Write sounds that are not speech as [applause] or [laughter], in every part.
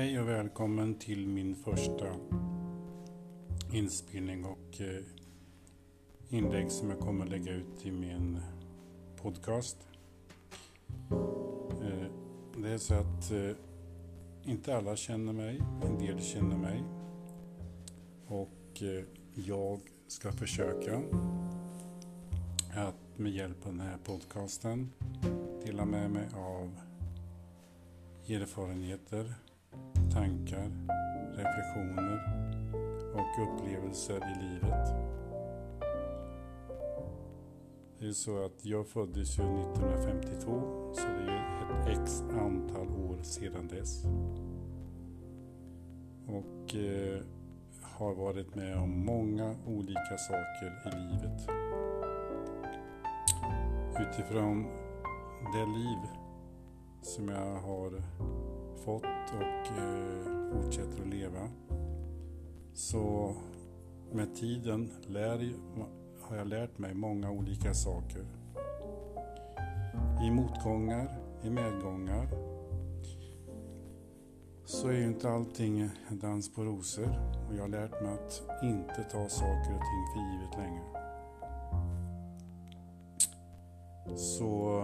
Hej och välkommen till min första inspelning och eh, inlägg som jag kommer att lägga ut i min podcast. Eh, det är så att eh, inte alla känner mig, en del känner mig. Och jag ska försöka att med hjälp av den här podcasten dela med mig av erfarenheter tankar, reflektioner och upplevelser i livet. Det är så att jag föddes ju 1952 så det är ett x antal år sedan dess. Och eh, har varit med om många olika saker i livet. Utifrån det liv som jag har fått och eh, fortsätter att leva. Så med tiden lär, har jag lärt mig många olika saker. I motgångar, i medgångar så är ju inte allting dans på rosor och jag har lärt mig att inte ta saker och ting för givet längre. Så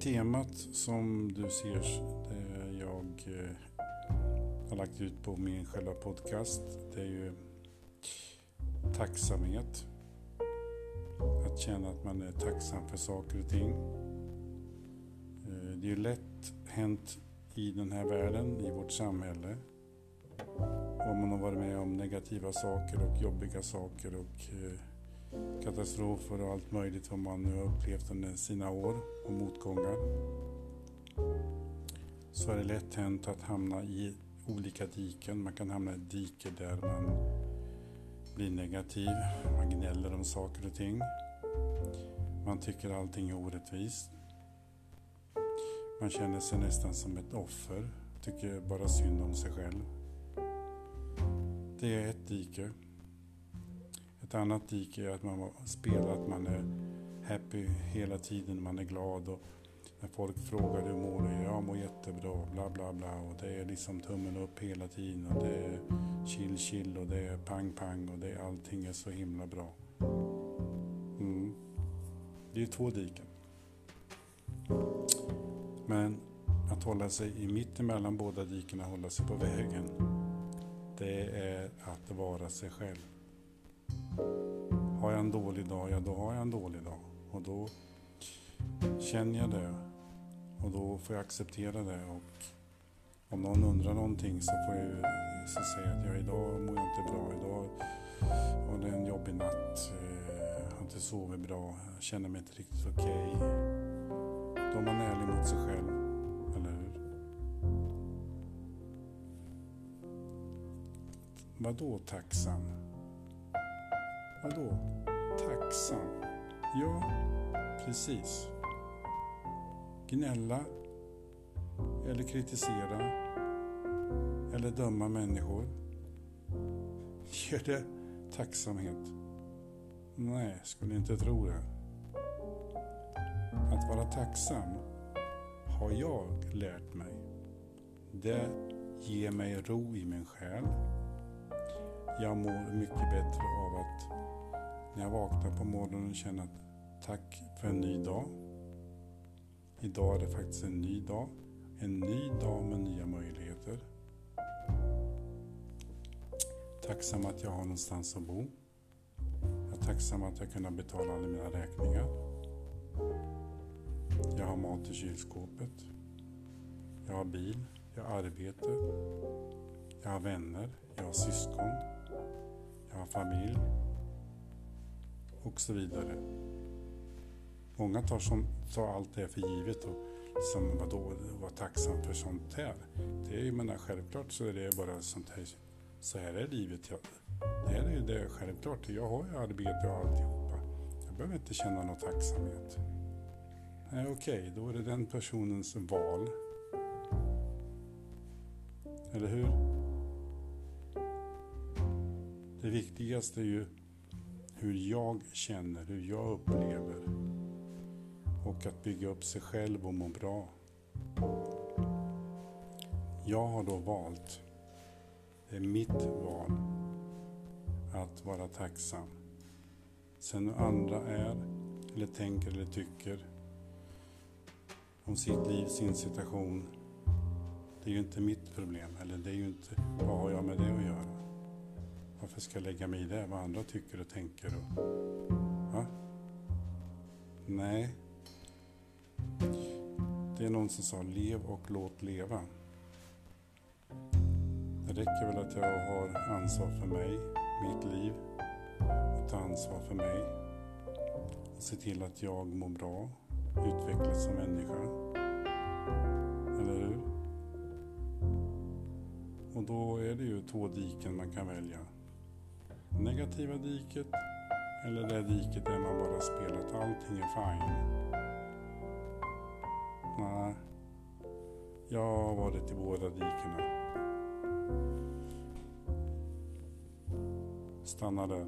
temat som du ser, det jag eh, har lagt ut på min själva podcast, det är ju tacksamhet. Att känna att man är tacksam för saker och ting. Eh, det är ju lätt hänt i den här världen, i vårt samhälle. Om man har varit med om negativa saker och jobbiga saker och katastrofer och allt möjligt vad man nu har upplevt under sina år och motgångar. Så är det lätt hänt att hamna i olika diken. Man kan hamna i ett dike där man blir negativ, man gnäller om saker och ting. Man tycker allting är orättvist. Man känner sig nästan som ett offer, tycker bara synd om sig själv. Det är ett dike. Ett annat dike är att man spelar att man är happy hela tiden, man är glad och när folk frågar hur mår du? Jag mår jättebra, bla bla bla och det är liksom tummen upp hela tiden och det är chill chill och det är pang pang och det är allting är så himla bra. Mm. Det är två diken. Men att hålla sig i mitten mellan båda dikena, hålla sig på vägen, det är att vara sig själv. Har jag en dålig dag, ja då har jag en dålig dag. Och då känner jag det. Och då får jag acceptera det. Och om någon undrar någonting så får jag så säga att jag idag mår jag inte bra. Idag var det en jobbig natt. Jag har inte sovit bra. Jag känner mig inte riktigt okej. Okay. Då är man ärlig mot sig själv. Eller hur? Vadå tacksam? Vadå? Tacksam? Ja, precis. Gnälla eller kritisera eller döma människor. [laughs] Ger det tacksamhet? Nej, skulle inte tro det. Att vara tacksam har jag lärt mig. Det ger mig ro i min själ. Jag mår mycket bättre av att när jag vaknar på morgonen känner att tack för en ny dag. Idag är det faktiskt en ny dag. En ny dag med nya möjligheter. Tacksam att jag har någonstans att bo. Jag är tacksam att jag kan betala alla mina räkningar. Jag har mat i kylskåpet. Jag har bil. Jag har arbete. Jag har vänner. Jag har syskon. Jag har familj och så vidare. Många tar, som, tar allt det för givet och som vadå, vara tacksam för sånt här. Det är ju, menar, självklart så är det bara sånt här, så här är livet. Jag, det här är ju det självklart. Jag har ju arbete och alltihopa. Jag behöver inte känna någon tacksamhet. Nej, okej, okay, då är det den personens val. Eller hur? Det viktigaste är ju hur jag känner, hur jag upplever och att bygga upp sig själv och må bra. Jag har då valt, det är mitt val, att vara tacksam. Sen hur andra är, eller tänker eller tycker om sitt liv, sin situation. Det är ju inte mitt problem, eller det är ju inte, vad har jag med det att göra? Varför ska jag lägga mig i det, vad andra tycker och tänker? Och, va? Nej. Det är någon som sa lev och låt leva. Det räcker väl att jag har ansvar för mig, mitt liv och ta ansvar för mig och se till att jag mår bra, utvecklas som människa. Eller hur? Och då är det ju två diken man kan välja. Negativa diket eller det diket där man bara spelar att allting är fine. Nej, jag har varit i båda dikena. Stanna där.